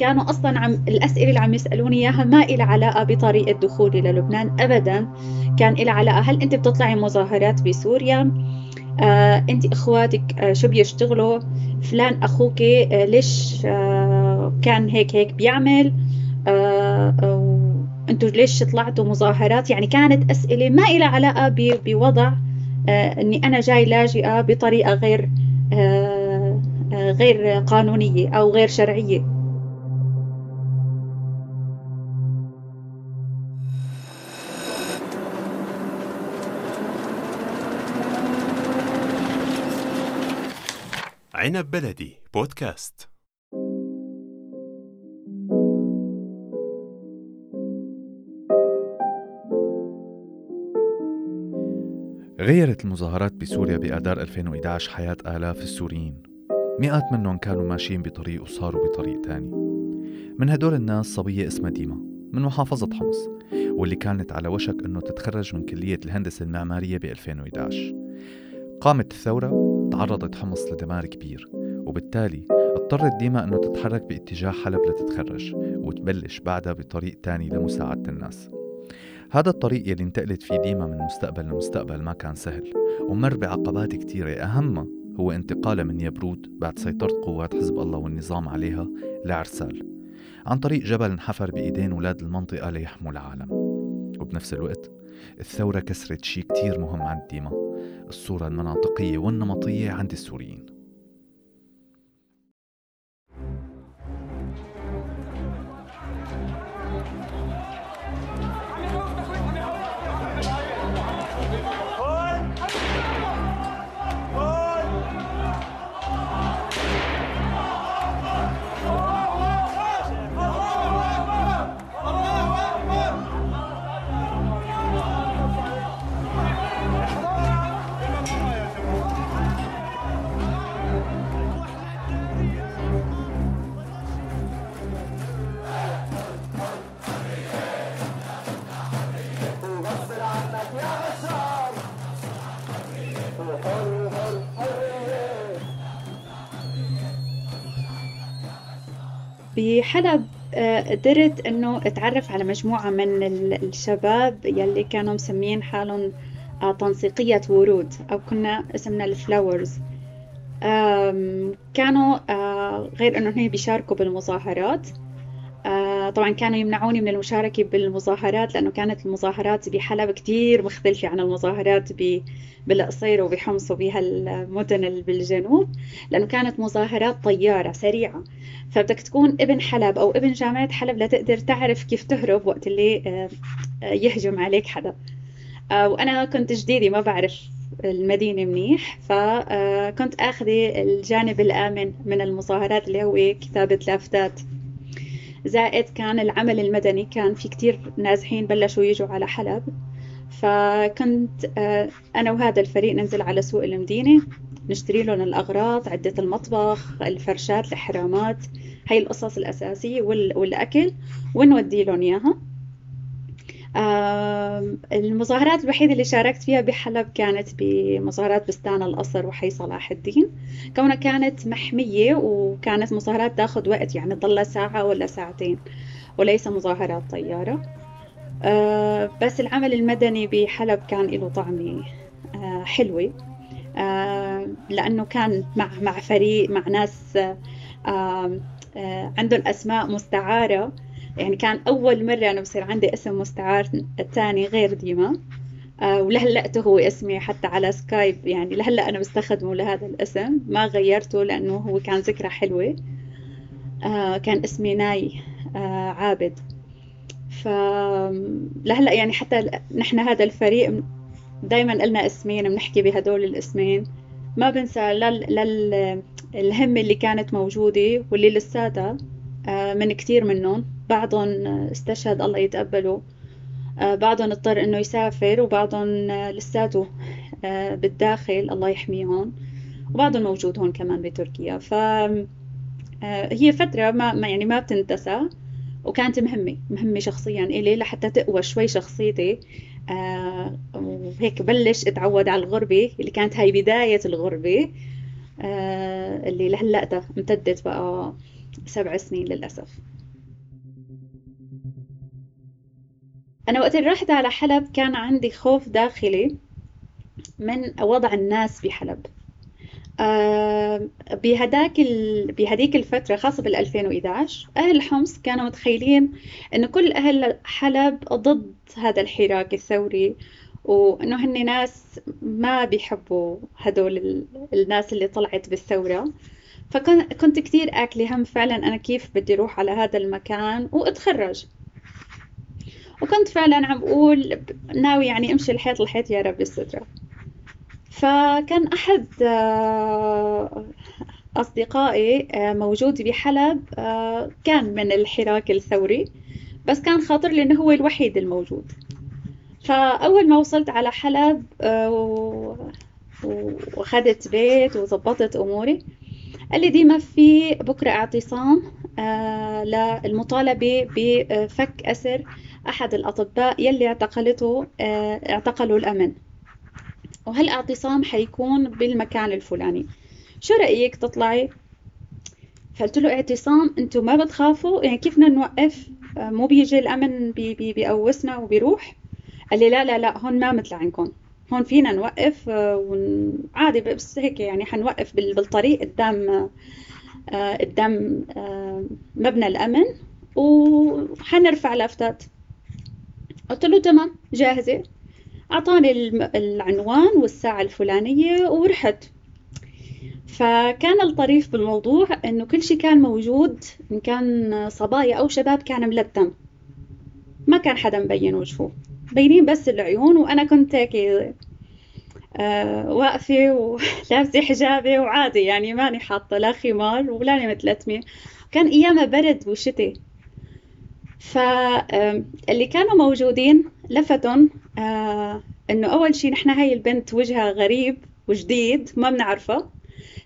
كانوا أصلا عم الأسئلة اللي عم يسألوني إياها ما إلها علاقة بطريقه دخولي للبنان ابدا. كان إلها علاقة هل أنت بتطلعي مظاهرات بسوريا؟ آه، أنت إخواتك آه، شو بيشتغلوا؟ فلان أخوك آه، ليش آه، كان هيك هيك بيعمل؟ آه، أنتوا ليش طلعتوا مظاهرات؟ يعني كانت أسئلة ما إلها علاقة بوضع إني أنا جاي لاجئة بطريقة غير غير قانونية أو غير شرعية. عنب بلدي بودكاست. غيرت المظاهرات بسوريا بآذار 2011 حياة آلاف السوريين. مئات منهم كانوا ماشيين بطريق وصاروا بطريق تاني. من هدول الناس صبية اسمها ديما من محافظة حمص واللي كانت على وشك أنه تتخرج من كلية الهندسة المعمارية ب 2011 قامت الثورة تعرضت حمص لدمار كبير وبالتالي اضطرت ديما أنه تتحرك باتجاه حلب لتتخرج وتبلش بعدها بطريق تاني لمساعدة الناس. هذا الطريق يلي انتقلت فيه ديما من مستقبل لمستقبل ما كان سهل ومر بعقبات كتيرة. أهمها هو انتقالها من يبرود بعد سيطرة قوات حزب الله والنظام عليها لعرسال عن طريق جبل انحفر بإيدين ولاد المنطقة ليحموا العالم. وبنفس الوقت الثورة كسرت شي كتير مهم عند ديما الصورة المناطقية والنمطية عند السوريين. بحلب آه، قدرت إنه أتعرف على مجموعة من الشباب يلي كانوا مسمين حالهم آه، تنسيقية ورود أو كنا اسمنا الفلاورز كانوا آه، غير انه هي بيشاركوا بالمظاهرات. طبعا كانوا يمنعوني من المشاركة بالمظاهرات لأنه كانت المظاهرات بحلب كتير مختلفة عن المظاهرات بالقصير وبحمص وبهالمدن بالجنوب لأنه كانت مظاهرات طيارة سريعة. فبدك تكون ابن حلب أو ابن جامعة حلب لتقدر تعرف كيف تهرب وقت اللي آه، آه، يهجم عليك حدا. آه، وأنا كنت جديدة ما بعرف المدينة منيح فكنت أخذي الجانب الآمن من المظاهرات اللي هو كتابة لافتات. زائد كان العمل المدني كان في كتير نازحين بلشوا يجوا على حلب. فكنت آه، أنا وهذا الفريق ننزل على سوق المدينة نشتري لهم الأغراض عدة المطبخ الفرشات الحرامات هاي القصص الأساسية والأكل ونودي لهم إياها. المظاهرات الوحيدة اللي شاركت فيها بحلب كانت بمظاهرات بستان القصر وحي صلاح الدين. كونها كانت محمية وكانت مظاهرات تاخذ وقت يعني ضل ساعة ولا ساعتين وليس مظاهرات طيارة. آه، بس العمل المدني بحلب كان له طعمة آه، حلوة. آه، لأنه كان مع مع فريق مع ناس عندهم أسماء مستعارة. يعني كان أول مرة أنا بصير عندي اسم مستعار تاني غير ديما. ولهلأ هو اسمي حتى على سكايب يعني لهلأ أنا بستخدمه لهذا الاسم. ما غيرته لأنه هو كان ذكرى حلوة. كان اسمي ناي عابد. فلهلا يعني حتى نحن هذا الفريق دائما لنا اسمين بنحكي بهدول الاسمين. ما بنسى لل... الهمة اللي كانت موجودة واللي لساتها آه، من كثير منهم. بعضهم استشهد الله يتقبله آه، بعضهم اضطر إنه يسافر وبعضهم آه، لساته بالداخل الله يحميهم وبعضهم موجود هون كمان بتركيا. ف هي فترة ما يعني ما بتنتسى وكانت مهمة مهمة شخصيا إلي لحتى تقوى شوي شخصيتي آه وهيك بلش أتعود على الغربة اللي كانت هاي بداية الغربة آه اللي لهلأ امتدت بقى سبع سنين للأسف. أنا وقت رحت على حلب كان عندي خوف داخلي من وضع الناس بحلب آه بهداك ال... بهديك الفترة خاصة بال 2011 أهل حمص كانوا متخيلين إنه كل أهل حلب ضد هذا الحراك الثوري وإنه هن ناس ما بيحبوا هدول الناس اللي طلعت بالثورة. فكنت كتير آكلي هم فعلا أنا كيف بدي أروح على هذا المكان وأتخرج. وكنت فعلا عم بقول ناوي يعني أمشي الحيط الحيط يا رب السترة فكان أحد آه، أصدقائي آه، موجود بحلب آه، كان من الحراك الثوري بس كان خاطر لي إنه هو الوحيد الموجود. فأول ما وصلت على حلب وأخذت بيت وظبطت أموري قال لي ديما في بكرة اعتصام للمطالبة بفك أسر أحد الأطباء يلي اعتقلته اعتقلوا الأمن. وهالاعتصام حيكون بالمكان الفلاني؟ شو رأيك تطلعي؟ فقلت له اعتصام أنتم ما بتخافوا؟ يعني كيف بدنا نوقف؟ آه، مو بيجي الأمن بي بي بيقوسنا وبيروح؟ قال لي لا لا لا هون ما مثل عندكم. هون فينا نوقف آه، عادي بس هيك يعني حنوقف بالطريق قدام آه، قدام مبنى الأمن وحنرفع لافتات. قلت له تمام جاهزة. أعطاني العنوان والساعة الفلانية ورحت. فكان الطريف بالموضوع إنه كل شيء كان موجود إن كان صبايا أو شباب كان ملتم. ما كان حدا مبين وجهه. مبينين بس العيون وأنا كنت هيك آه واقفة ولابسة حجابي وعادي يعني ماني حاطة لا خمار ولا متلتمة كان أيامها برد وشتي. فاللي كانوا موجودين لفتهم إنه أول شيء نحن هاي البنت وجهها غريب وجديد ما بنعرفها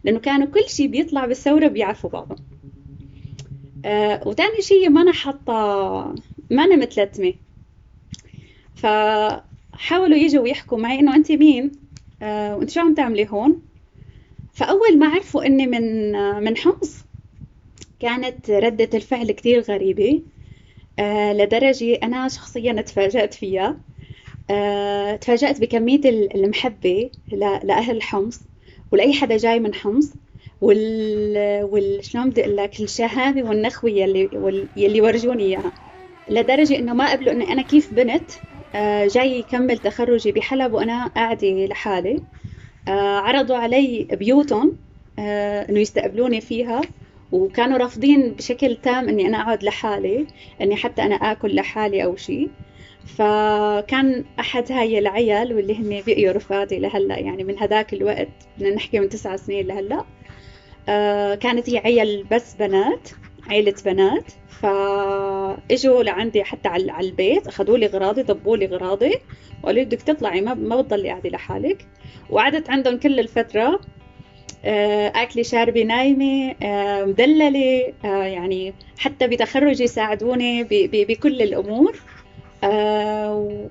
لأنه كانوا كل شيء بيطلع بالثورة بيعرفوا بعضهم. آه وتاني شيء ما أنا حاطة ما أنا متلتمة. فحاولوا يجوا ويحكوا معي إنه انت مين؟ آه وانت شو عم تعملي هون؟ فأول ما عرفوا إني من آه من حمص كانت ردة الفعل كتير غريبة. آه لدرجة أنا شخصيا تفاجأت فيها. آه تفاجأت بكمية المحبة لأهل حمص ولأي حدا جاي من حمص وال, وال... شلون بدي أقول لك الشهامة والنخوة يلي وال... يلي ورجوني إياها. لدرجة إنه ما قبلوا إني أنا كيف بنت آه جاي يكمل تخرجي بحلب وأنا قاعدة لحالي. آه عرضوا علي بيوتهم إنه يستقبلوني فيها. وكانوا رافضين بشكل تام إني أنا أقعد لحالي إني حتى أنا آكل لحالي أو شيء فكان أحد هاي العيال واللي هن بقيوا رفقاتي لهلأ يعني من هذاك الوقت بدنا نحكي من تسع سنين لهلأ. آه كانت هي عيال بس بنات عيلة بنات. فإجوا لعندي حتى على البيت أخذوا لي غراضي ضبوا لي غراضي وقالوا لي بدك تطلعي ما ما بتضلي قاعدة لحالك. وقعدت عندهم كل الفترة. أكلي شاربي نايمة آه، مدللة آه، يعني حتى بتخرجي ساعدوني بكل الأمور.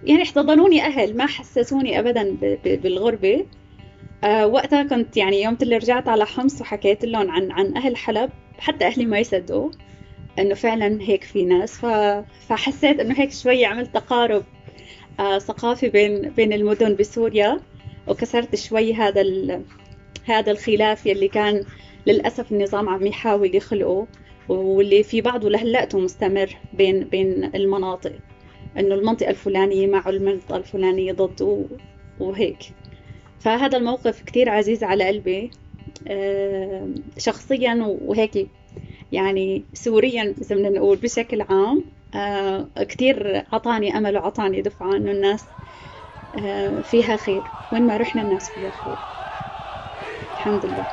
يعني احتضنوني أهل ما حسسوني أبدا بالغربة. وقتها كنت يعني يوم اللي رجعت على حمص وحكيت لهم عن عن أهل حلب حتى أهلي ما يصدقوا إنه فعلا هيك في ناس. فحسيت إنه هيك شوي عملت تقارب ثقافي بين بين المدن بسوريا وكسرت شوي هذا هذا الخلاف يلي كان للأسف النظام عم يحاول يخلقه واللي في بعضه لهلأته مستمر بين بين المناطق. إنه المنطقة الفلانية مع المنطقة الفلانية ضد وهيك. فهذا الموقف كتير عزيز على قلبي. آه، شخصيا وهيك يعني سوريا إذا بدنا نقول بشكل عام آه، كتير عطاني أمل وعطاني دفعة إنه الناس آه، فيها خير. وين ما رحنا الناس فيها خير. الحمد لله.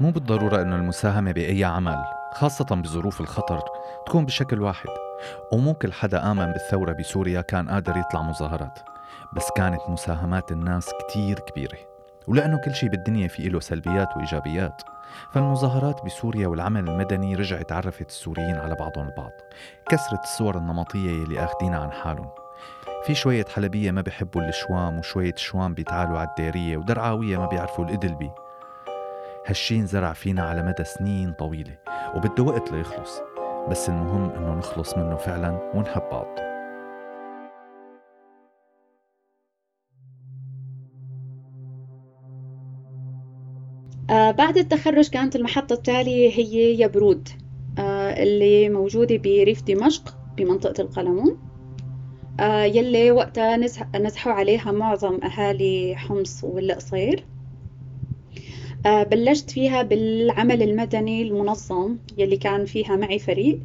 مو بالضرورة أن المساهمة بأي عمل خاصة بظروف الخطر تكون بشكل واحد. ومو كل حدا آمن بالثورة بسوريا كان قادر يطلع مظاهرات بس كانت مساهمات الناس كتير كبيرة. ولأنه كل شيء بالدنيا في له سلبيات وإيجابيات. فالمظاهرات بسوريا والعمل المدني رجعت عرفت السوريين على بعضهم البعض. كسرت الصور النمطية يلي أخدينها عن حالهم. في شوية حلبية ما بيحبوا الشوام وشوية شوام بيتعالوا على الديرية ودرعاوية ما بيعرفوا الإدلبي هالشي انزرع فينا على مدى سنين طويلة وبده وقت ليخلص. بس المهم إنه نخلص منه فعلا ونحب بعض. آه بعد التخرج كانت المحطة التالية هي يبرود آه اللي موجودة بريف دمشق بمنطقة القلمون آه يلي وقتها نزحوا عليها معظم أهالي حمص والقصير بلشت فيها بالعمل المدني المنظم يلي كان فيها معي فريق.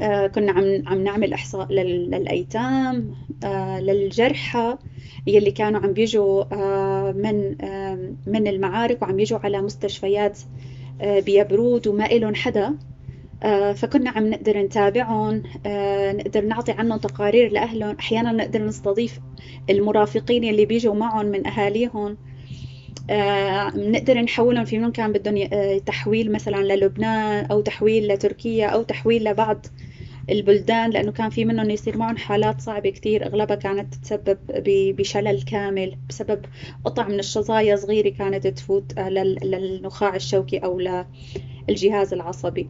آه كنا عم عم نعمل إحصاء للأيتام آه للجرحى يلي كانوا عم بيجوا آه من آه من المعارك وعم يجوا على مستشفيات آه بيبرود وما إلهم حدا. آه فكنا عم نقدر نتابعهم آه نقدر نعطي عنهم تقارير لأهلهم. أحيانا نقدر نستضيف المرافقين اللي بيجوا معهم من أهاليهم. آه نقدر نحولهم في منهم كان بدهم آه، تحويل مثلا للبنان أو تحويل لتركيا أو تحويل لبعض البلدان لأنه كان في منهم يصير معهم حالات صعبة كتير أغلبها كانت تتسبب بشلل كامل بسبب قطع من الشظايا صغيرة كانت تفوت آه، للنخاع الشوكي أو للجهاز العصبي.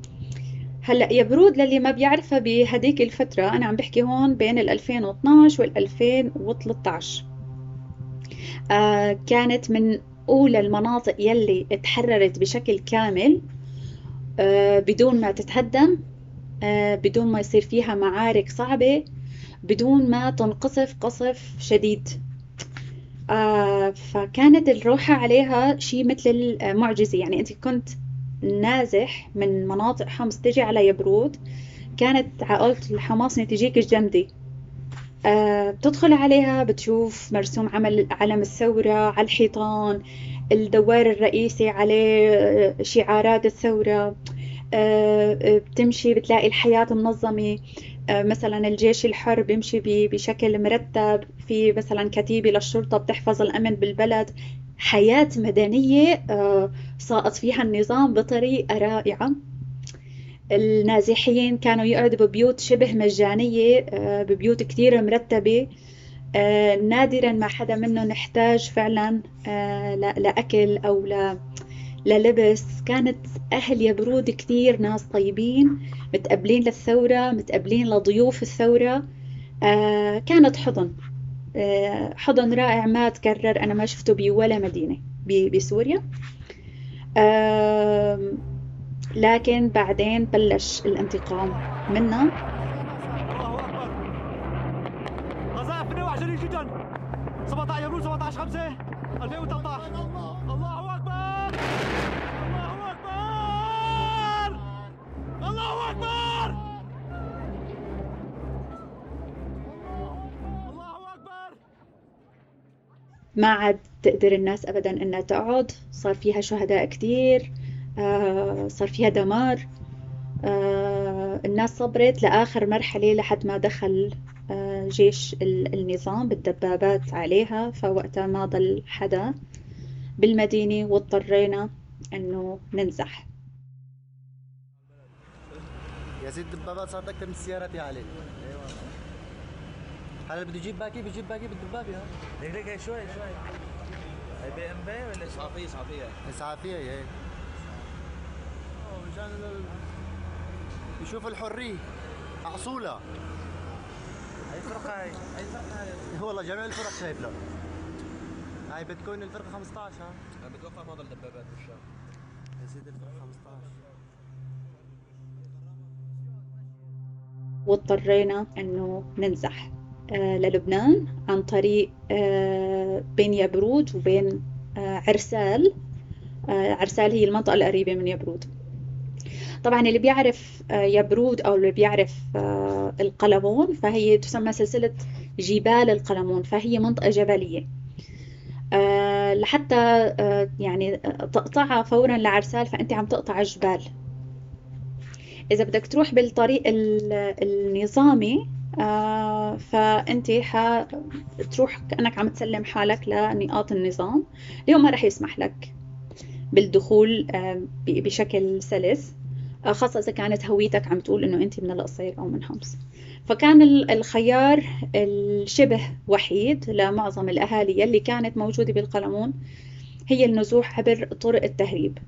هلأ يا برود للي ما بيعرفها بهديك الفترة أنا عم بحكي هون بين ال 2012 وال 2013 آه كانت من أولى المناطق يلي تحررت بشكل كامل آه بدون ما تتهدم آه بدون ما يصير فيها معارك صعبة بدون ما تنقصف قصف شديد. آه فكانت الروحة عليها شيء مثل المعجزة. يعني أنت كنت نازح من مناطق حمص تجي على يبرود كانت عائلة الحماس تجيك الجندي. بتدخل عليها بتشوف مرسوم عمل علم الثورة على الحيطان الدوار الرئيسي عليه آه، شعارات الثورة آه بتمشي بتلاقي الحياة منظمة. آه مثلا الجيش الحر بيمشي بشكل مرتب في مثلا كتيبة للشرطة بتحفظ الأمن بالبلد. حياة مدنية آه، ساقط فيها النظام بطريقة رائعة. النازحين كانوا يقعدوا ببيوت شبه مجانية آه، ببيوت كثير مرتبة. آه، نادرا ما حدا منهم احتاج فعلا لأكل أو للبس. كانت أهل يبرود كثير ناس طيبين متقبلين للثورة متقبلين لضيوف الثورة. كانت حضن. آه، حضن رائع ما تكرر أنا ما شفته بولا مدينة بسوريا. لكن بعدين بلش الانتقام منا. قذائف 22 جدا 17 يورو 17 5 2013 الله اكبر الله اكبر الله اكبر ما عاد تقدر الناس أبدا إنها تقعد صار فيها شهداء كتير آه، صار فيها دمار. آه، الناس صبرت لآخر مرحلة لحد ما دخل آه، جيش النظام بالدبابات عليها فوقتها ما ضل حدا. بالمدينة واضطرينا إنه ننزح. يا سيدي الدبابات صارت أكثر من السيارات يا علي هلا بده يجيب باقي بيجيب باقي بالدبابة ها دقيقة دقيقة شوي شوي. هي بي إم بي ولا إسعافية؟ إسعافية؟ اسعافية هي مشان يشوف الحرية. اصولة أي فرقة هاي؟ أي فرقة هاي؟ والله جميع الفرق شايف له هاي بتكون الفرقة 15 ها؟ أنا بتوقع ما ضل دبابات بالشام. يا سيدي الفرقة 15 واضطرينا إنه ننزح آه، للبنان عن طريق آه، بين يبرود وبين آه، عرسال. عرسال هي المنطقة القريبة من يبرود. طبعا اللي بيعرف يبرود أو اللي بيعرف القلمون فهي تسمى سلسلة جبال القلمون فهي منطقة جبلية. لحتى يعني تقطعها فورا لعرسال فأنت عم تقطع جبال. إذا بدك تروح بالطريق النظامي آه فأنت حتروح كأنك عم تسلم حالك لنقاط النظام. اليوم ما رح يسمح لك بالدخول آه بشكل سلس. آه خاصة إذا كانت هويتك عم تقول إنه أنت من القصير أو من حمص. فكان الخيار الشبه وحيد لمعظم الأهالي اللي كانت موجودة بالقلمون هي النزوح عبر طرق التهريب.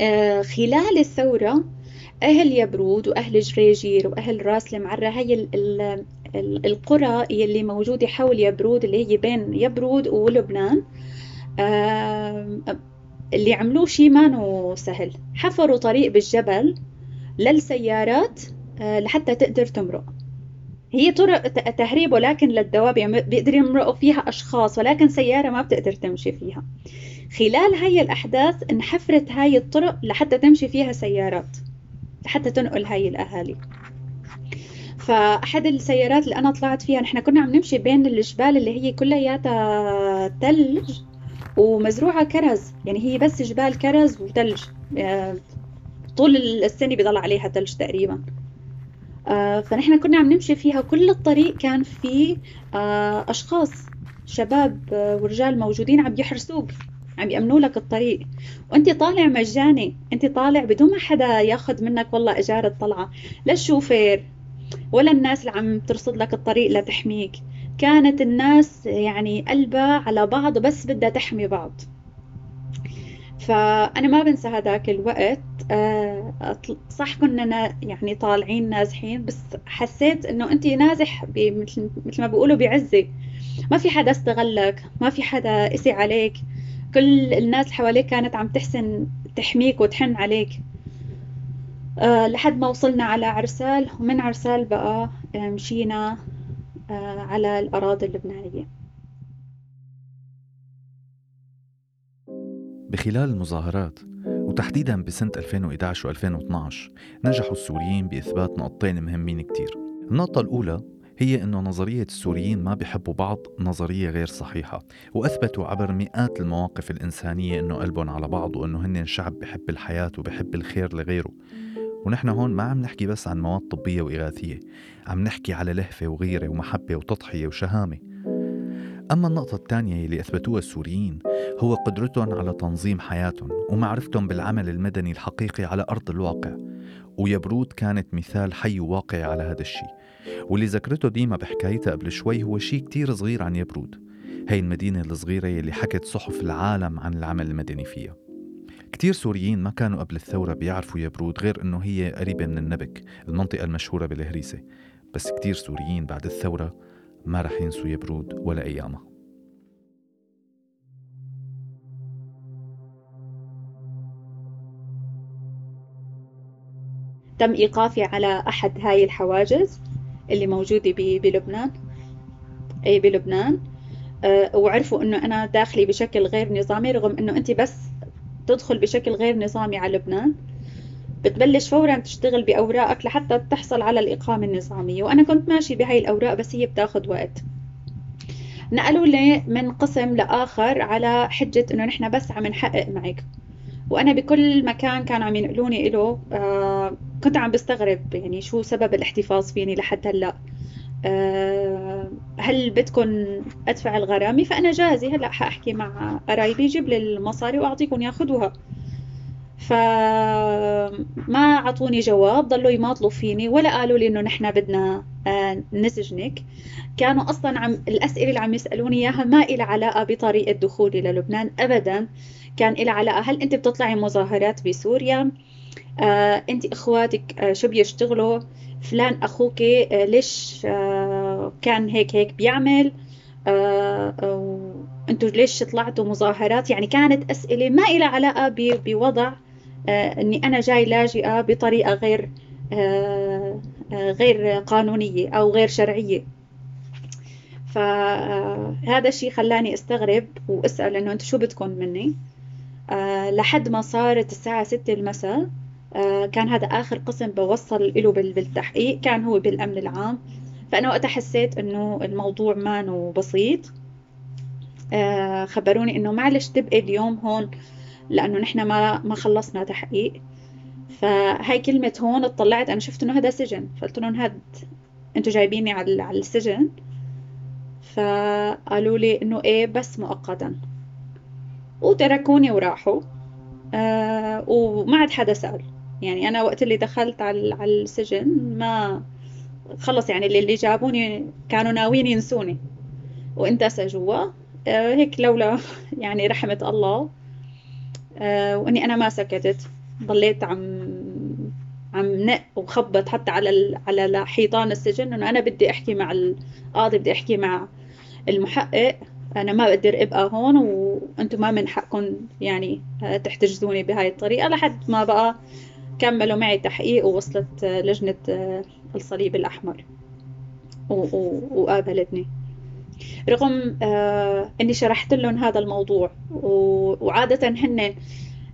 آه خلال الثورة أهل يبرود وأهل جريجير وأهل راس المعرة هي ال ال ال القرى اللي موجودة حول يبرود اللي هي بين يبرود ولبنان. اللي عملوه شيء ما سهل. حفروا طريق بالجبل للسيارات آه، لحتى تقدر تمرق. هي طرق تهريب ولكن للدواب يعني يمرقوا فيها أشخاص ولكن سيارة ما بتقدر تمشي فيها. خلال هاي الأحداث انحفرت هاي الطرق لحتى تمشي فيها سيارات حتى تنقل هاي الأهالي. فأحد السيارات اللي أنا طلعت فيها نحن كنا عم نمشي بين الجبال اللي هي كلياتها ثلج ومزروعة كرز. يعني هي بس جبال كرز وثلج آه، طول السنة بيضل عليها ثلج تقريبا. آه، فنحن كنا عم نمشي فيها. كل الطريق كان في آه، أشخاص شباب ورجال موجودين عم يحرسوك عم يأمنوا لك الطريق. وأنت طالع مجاني. أنت طالع بدون ما حدا ياخذ منك والله إجارة طلعة لا الشوفير ولا الناس اللي عم ترصد لك الطريق لتحميك. كانت الناس يعني قلبها على بعض بس بدها تحمي بعض. فأنا ما بنسى هذاك الوقت. آه، صح كنا يعني طالعين نازحين بس حسيت إنه أنت نازح مثل ما بيقولوا بعزة. ما في حدا استغلك ما في حدا قسي عليك. كل الناس حواليك كانت عم تحسن تحميك وتحن عليك. أه لحد ما وصلنا على عرسال ومن عرسال بقى آه، مشينا. على الأراضي اللبنانية. بخلال المظاهرات وتحديدا بسنة 2011 و2012 نجحوا السوريين بإثبات نقطتين مهمين كتير. النقطة الأولى هي أنه نظرية السوريين ما بيحبوا بعض نظرية غير صحيحة وأثبتوا عبر مئات المواقف الإنسانية أنه قلبهم على بعض وأنه هن شعب بحب الحياة وبحب الخير لغيره. ونحن هون ما عم نحكي بس عن مواد طبية وإغاثية عم نحكي على لهفة وغيرة ومحبة وتضحية وشهامة. أما النقطة الثانية اللي أثبتوها السوريين هو قدرتهم على تنظيم حياتهم ومعرفتهم بالعمل المدني الحقيقي على أرض الواقع. ويبرود كانت مثال حي وواقعي على هذا الشيء واللي ذكرته ديما بحكايتها قبل شوي هو شيء كتير صغير عن يبرود هي المدينة الصغيرة يلي حكت صحف العالم عن العمل المدني فيها. كتير سوريين ما كانوا قبل الثورة بيعرفوا يبرود غير إنه هي قريبة من النبك المنطقة المشهورة بالهريسة. بس كتير سوريين بعد الثورة ما رح ينسوا يبرود ولا أيامها. تم إيقافي على أحد هاي الحواجز اللي موجودة بلبنان. أي بلبنان. أه وعرفوا إنه أنا داخلي بشكل غير نظامي رغم إنه أنت بس تدخل بشكل غير نظامي على لبنان. بتبلش فورا تشتغل بأوراقك لحتى تحصل على الإقامة النظامية. وأنا كنت ماشي بهاي الأوراق بس هي بتاخد وقت. نقلوا لي من قسم لآخر على حجة إنه نحن بس عم نحقق معك. وأنا بكل مكان كانوا عم ينقلوني إله آه كنت عم بستغرب يعني شو سبب الاحتفاظ فيني لحد آه هل بدكم أدفع الغرامه فأنا جاهزة. هلا حأحكي مع قرايبي جيب لي المصاري وأعطيكم ياخذوها. فما أعطوني جواب ضلوا يماطلوا فيني ولا قالوا لي إنه نحن بدنا آه، نسجنك. كانوا أصلا عم الأسئلة اللي عم يسألوني إياها ما إلها علاقة بطريقة دخولي للبنان ابدا. كان إلها علاقة هل أنت بتطلعي مظاهرات بسوريا؟ آه، أنت إخواتك آه، شو بيشتغلوا؟ فلان أخوك آه، ليش آه، كان هيك هيك بيعمل؟ آه، أنتوا ليش طلعتوا مظاهرات؟ يعني كانت أسئلة ما إلها علاقة بوضع إني أنا جاي لاجئة بطريقة غير غير قانونية أو غير شرعية. فهذا الشيء خلاني أستغرب وأسأل إنه أنتم شو بدكم مني؟ لحد ما صارت الساعة 6 المساء كان هذا آخر قسم بوصل له بالتحقيق كان هو بالأمن العام. فأنا وقتها حسيت إنه الموضوع ما بسيط. آه، خبروني إنه معلش تبقي اليوم هون لأنه نحن ما ما خلصنا تحقيق. فهاي كلمة هون اطلعت أنا شفت إنه هذا سجن. فقلت لهم هاد أنتوا جايبيني على على السجن. فقالوا لي إنه إيه بس مؤقتا. وتركوني وراحوا. آه وما عاد حدا سأل. يعني أنا وقت اللي دخلت على السجن ما خلص يعني اللي, جابوني كانوا ناويين ينسوني. وانتسى جوا. آه هيك لولا يعني رحمة الله. آه وإني أنا ما سكتت. ضليت عم عم نق وخبط حتى على على حيطان السجن. إنه أنا بدي أحكي مع القاضي بدي أحكي مع المحقق. أنا ما بقدر أبقى هون وأنتم ما من حقكم يعني تحتجزوني بهاي الطريقة لحد ما بقى كملوا معي تحقيق ووصلت لجنة الصليب الأحمر. وقابلتني. رغم آه إني شرحت لهم هذا الموضوع وعادة هن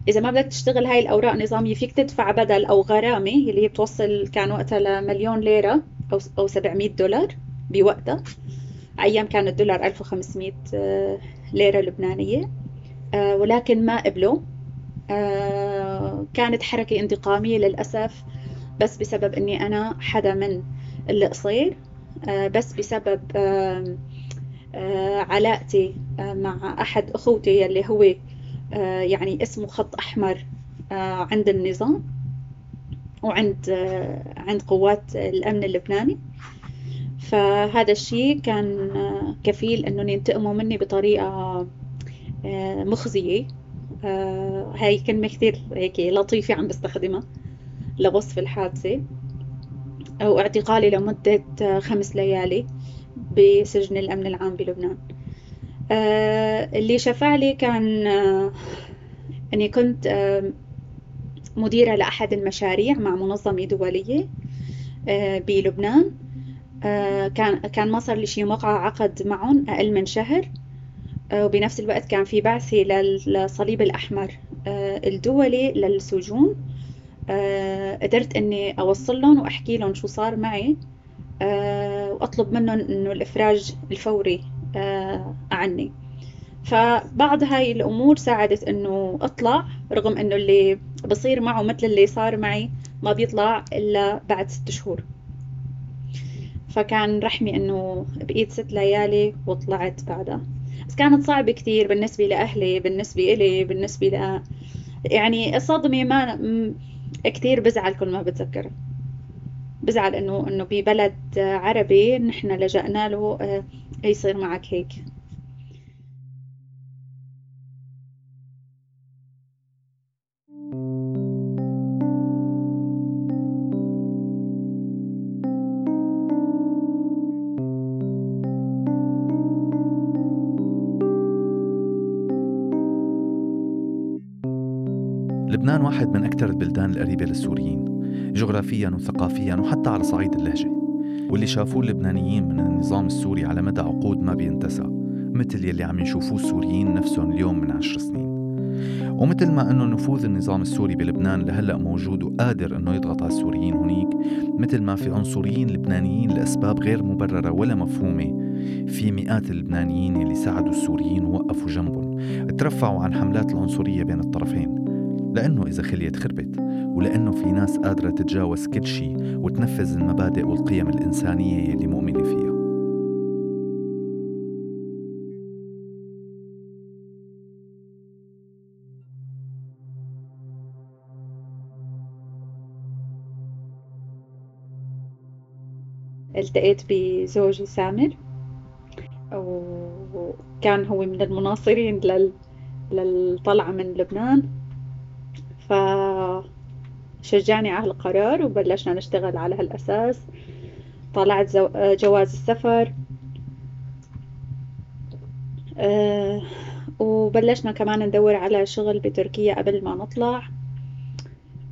إذا ما بدك تشتغل هاي الأوراق نظامية فيك تدفع بدل أو غرامة اللي هي بتوصل كان وقتها لمليون ليرة أو أو 700 دولار بوقتها. أيام كان الدولار 1500 آه، ليرة لبنانية آه، ولكن ما قبلوا. آه، كانت حركة انتقامية للأسف بس بسبب إني أنا حدا من القصير بس بسبب علاقتي مع أحد أخوتي يلي هو آه، يعني اسمه خط أحمر آه، عند النظام وعند آه، عند قوات الأمن اللبناني. فهذا الشيء كان كفيل انه ينتقموا مني بطريقة مخزية. هاي كلمة كثير هيك لطيفة عم بستخدمها لوصف الحادثة أو اعتقالي لمدة خمس ليالي بسجن الأمن العام بلبنان. آه، اللي شفع لي كان آه، أني كنت آه، مديرة لأحد المشاريع مع منظمة دولية بلبنان. كان كان ما صار لي شيء موقع عقد معهم أقل من شهر. وبنفس الوقت كان في بعثة للصليب الأحمر. الدولي للسجون. قدرت إني أوصل لهم وأحكي لهم شو صار معي. وأطلب منهم إنه الإفراج الفوري آه، عني. فبعض هاي الأمور ساعدت إنه أطلع رغم إنه اللي بصير معه مثل اللي صار معي ما بيطلع إلا بعد ست شهور. فكان رحمي إنه بقيت ست ليالي وطلعت بعدها. بس كانت صعبة كتير بالنسبة لأهلي بالنسبة إلي بالنسبة ل يعني الصدمة ما كتير بزعل كل ما بتذكر بزعل إنه إنه ببلد عربي نحن لجأنا له آه، يصير معك هيك. لبنان واحد من أكثر البلدان القريبة للسوريين جغرافيا وثقافيا وحتى على صعيد اللهجة. واللي شافوه اللبنانيين من النظام السوري على مدى عقود ما بينتسى مثل يلي عم يشوفوه السوريين نفسهم اليوم من عشر سنين. ومثل ما إنه نفوذ النظام السوري بلبنان لهلأ موجود وقادر إنه يضغط على السوريين هنيك مثل ما في عنصريين لبنانيين لأسباب غير مبررة ولا مفهومة في مئات اللبنانيين اللي ساعدوا السوريين ووقفوا جنبهم ترفعوا عن حملات العنصرية بين الطرفين. لأنه إذا خليت خربت ولأنه في ناس قادرة تتجاوز كل شيء وتنفذ المبادئ والقيم الإنسانية يلي مؤمنة فيها. التقيت بزوجي سامر وكان هو من المناصرين لل... للطلعة من لبنان. ف شجعني على القرار وبلشنا نشتغل على هالأساس. طلعت جواز السفر. أه وبلشنا كمان ندور على شغل بتركيا قبل ما نطلع.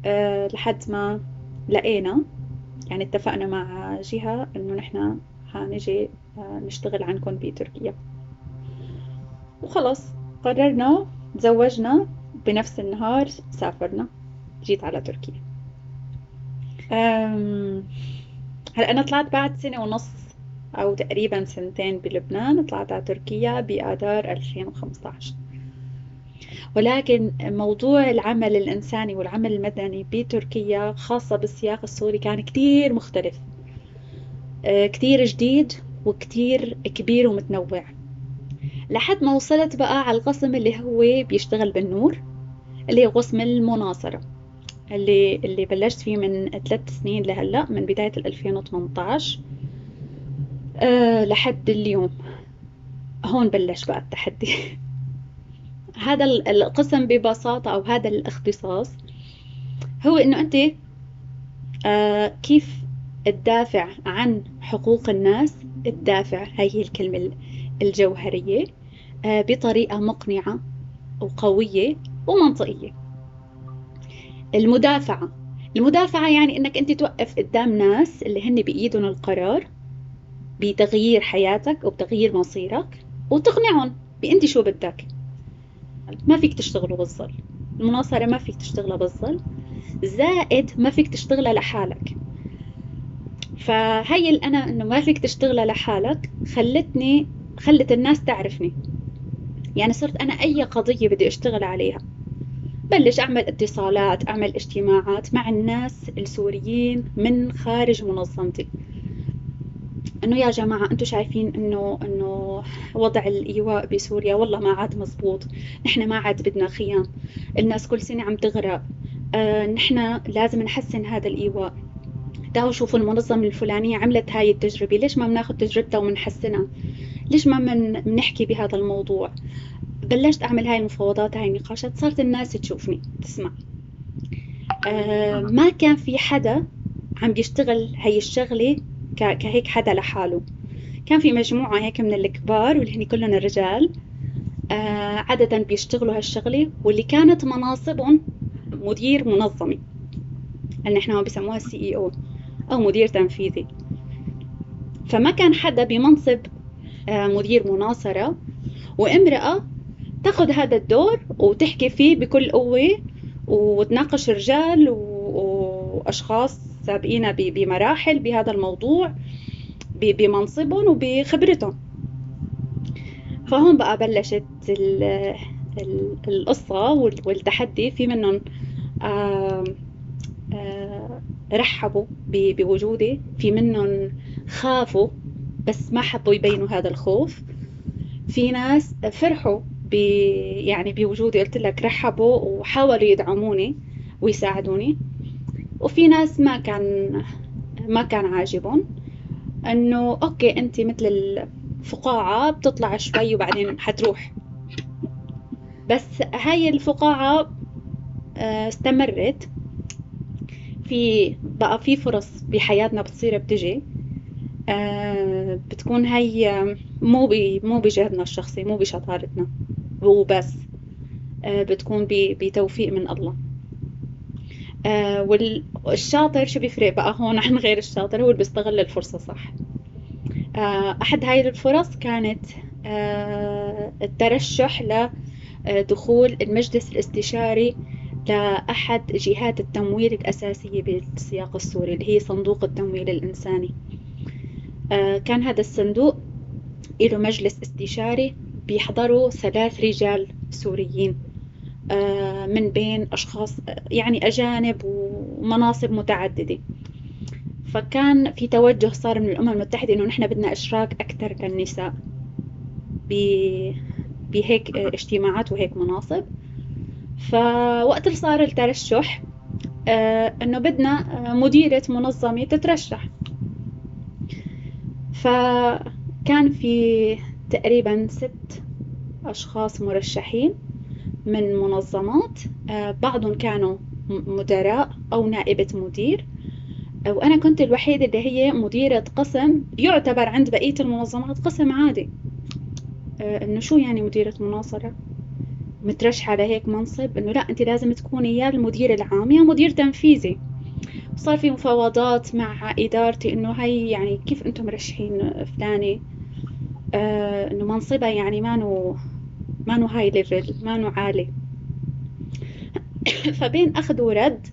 أه لحد ما لقينا يعني اتفقنا مع جهة إنه نحن هنجي آه، نشتغل عندكم بتركيا. وخلص قررنا تزوجنا. بنفس النهار سافرنا جيت على تركيا. هلأ أنا طلعت بعد سنة ونص أو تقريبا سنتين بلبنان طلعت على تركيا بآذار 2015 ولكن موضوع العمل الإنساني والعمل المدني بتركيا خاصة بالسياق السوري كان كتير مختلف. آه، كتير جديد وكتير كبير ومتنوع. لحد ما وصلت بقى على القسم اللي هو بيشتغل بالنور. اللي هو قسم المناصرة اللي اللي بلشت فيه من ثلاث سنين لهلا من بداية 2018 أه لحد اليوم. هون بلش بقى التحدي. هذا القسم ببساطة أو هذا الاختصاص هو إنه أنت آه كيف تدافع عن حقوق الناس تدافع هي الكلمة الجوهرية آه بطريقة مقنعة وقوية. ومنطقية. المدافعة. المدافعة يعني إنك أنت توقف قدام ناس اللي هن بإيدهم القرار بتغيير حياتك وبتغيير مصيرك وتقنعهم بأنت شو بدك. ما فيك تشتغله بالظل. المناصرة ما فيك تشتغلها بالظل. زائد ما فيك تشتغلها لحالك. فهي أنا إنه ما فيك تشتغلها لحالك خلتني خلت الناس تعرفني. يعني صرت أنا أي قضية بدي أشتغل عليها. بلش أعمل اتصالات أعمل اجتماعات مع الناس السوريين من خارج منظمتي. إنه يا جماعة أنتم شايفين إنه إنه وضع الإيواء بسوريا؟ والله ما عاد مزبوط. نحن ما عاد بدنا خيام. الناس كل سنة عم تغرق. آه نحن لازم نحسن هذا الإيواء. تعالوا شوفوا المنظمة الفلانية عملت هاي التجربة. ليش ما بناخذ تجربتها وبنحسنها ليش ما من بنحكي بهذا الموضوع؟ بلشت أعمل هاي المفاوضات هاي النقاشات صارت الناس تشوفني تسمع. آه ما كان في حدا عم بيشتغل هاي الشغلة كهيك حدا لحاله. كان في مجموعة هيك من الكبار واللي هني كلهم الرجال آه عادة بيشتغلوا هالشغلة واللي كانت مناصبهم مدير منظمة. اللي نحن بسموها سي اي أو أو مدير تنفيذي. فما كان حدا بمنصب آه مدير مناصرة وامرأة تاخذ هذا الدور وتحكي فيه بكل قوة وتناقش رجال وأشخاص سابقين بمراحل بهذا الموضوع بمنصبهم وبخبرتهم. فهون بقى بلشت القصة والتحدي. في منهم رحبوا بوجودي. في منهم خافوا بس ما حبوا يبينوا هذا الخوف. في ناس فرحوا ب يعني بوجودي قلت لك رحبوا وحاولوا يدعموني ويساعدوني. وفي ناس ما كان ما كان عاجبهم. إنه أوكي انت مثل الفقاعة بتطلع شوي وبعدين حتروح. بس هاي الفقاعة آه، استمرت. في بقى في فرص بحياتنا بتصير بتجي. آه، بتكون هي مو مو بجهدنا الشخصي مو بشطارتنا. وبس. آه، بتكون بتوفيق من الله. آه والشاطر شو بيفرق بقى؟ هون عن غير الشاطر هو اللي بيستغل الفرصة صح؟ آه أحد هاي الفرص كانت الترشح لدخول المجلس الاستشاري لأحد جهات التمويل الأساسية بالسياق السوري اللي هي صندوق التمويل الإنساني. كان هذا الصندوق له مجلس استشاري بيحضروا ثلاث رجال سوريين آه، من بين أشخاص يعني أجانب ومناصب متعددة. فكان في توجه صار من الأمم المتحدة إنه نحن بدنا إشراك أكثر للنساء بهيك اجتماعات وهيك مناصب. فوقت اللي صار الترشح آه، إنه بدنا مديرة منظمة تترشح. فكان في تقريبا ست أشخاص مرشحين من منظمات آه، بعضهم كانوا مدراء أو نائبة مدير وأنا كنت الوحيدة اللي هي مديرة قسم يعتبر عند بقية المنظمات قسم عادي. آه، إنه شو يعني مديرة مناصرة؟ مترشحة لهيك منصب؟ إنه لا أنت لازم تكوني يا المدير العام يا مدير تنفيذي. صار في مفاوضات مع إدارتي إنه هي يعني كيف أنتم مرشحين فلانة آه إنه منصبها يعني ما نو ما نو high level ما نو عالي. فبين أخذ ورد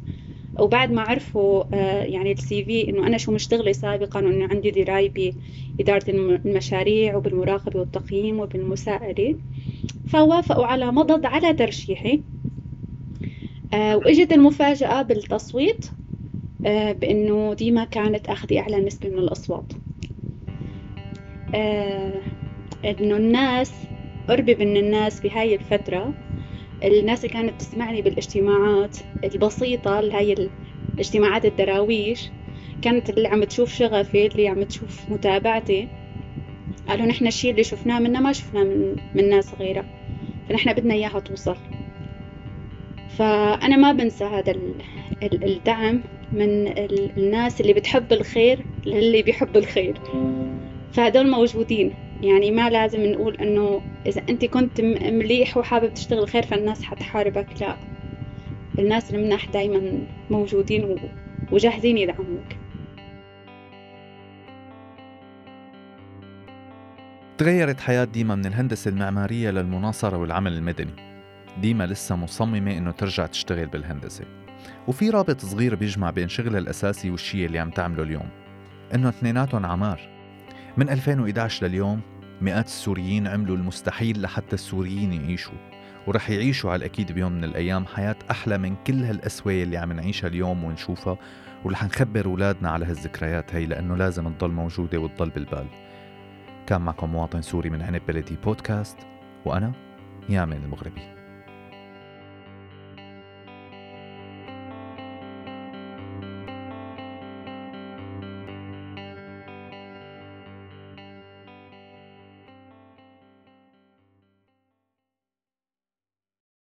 وبعد ما عرفوا آه، يعني ال CV إنه أنا شو مشتغلة سابقا وإنه عندي دراية بإدارة المشاريع وبالمراقبة والتقييم وبالمساءله فوافقوا على مضض على ترشيحي. آه، وإجت المفاجأة بالتصويت آه، بإنه ديما كانت أخذي أعلى نسبة من الأصوات. آه إنه الناس قربي من الناس بهاي الفترة الناس اللي كانت تسمعني بالاجتماعات البسيطة هي الاجتماعات الدراويش كانت اللي عم تشوف شغفي اللي عم تشوف متابعتي. قالوا نحن الشيء اللي شفناه منها ما شفناه من, من ناس غيرها فنحن بدنا إياها توصل. فأنا ما بنسى هذا الدعم من الناس اللي بتحب الخير للي بيحب الخير. فهدول موجودين. يعني ما لازم نقول إنه إذا أنت كنت مليح وحابب تشتغل خير فالناس حتحاربك لا. الناس المنح دايما موجودين وجاهزين يدعموك. تغيرت حياة ديما من الهندسة المعمارية للمناصرة والعمل المدني. ديما لسه مصممة إنه ترجع تشتغل بالهندسة. وفي رابط صغير بيجمع بين شغلها الأساسي والشيء اللي عم تعمله اليوم إنه اثنيناتهم عمار. من 2011 لليوم مئات السوريين عملوا المستحيل لحتى السوريين يعيشوا ورح يعيشوا على الأكيد بيوم من الأيام حياة أحلى من كل هالأسوية اللي عم نعيشها اليوم ونشوفها ورح نخبر أولادنا على هالذكريات هي لأنه لازم تضل موجودة وتضل بالبال. كان معكم مواطن سوري من عنب بلدي بودكاست وأنا يامن المغربي.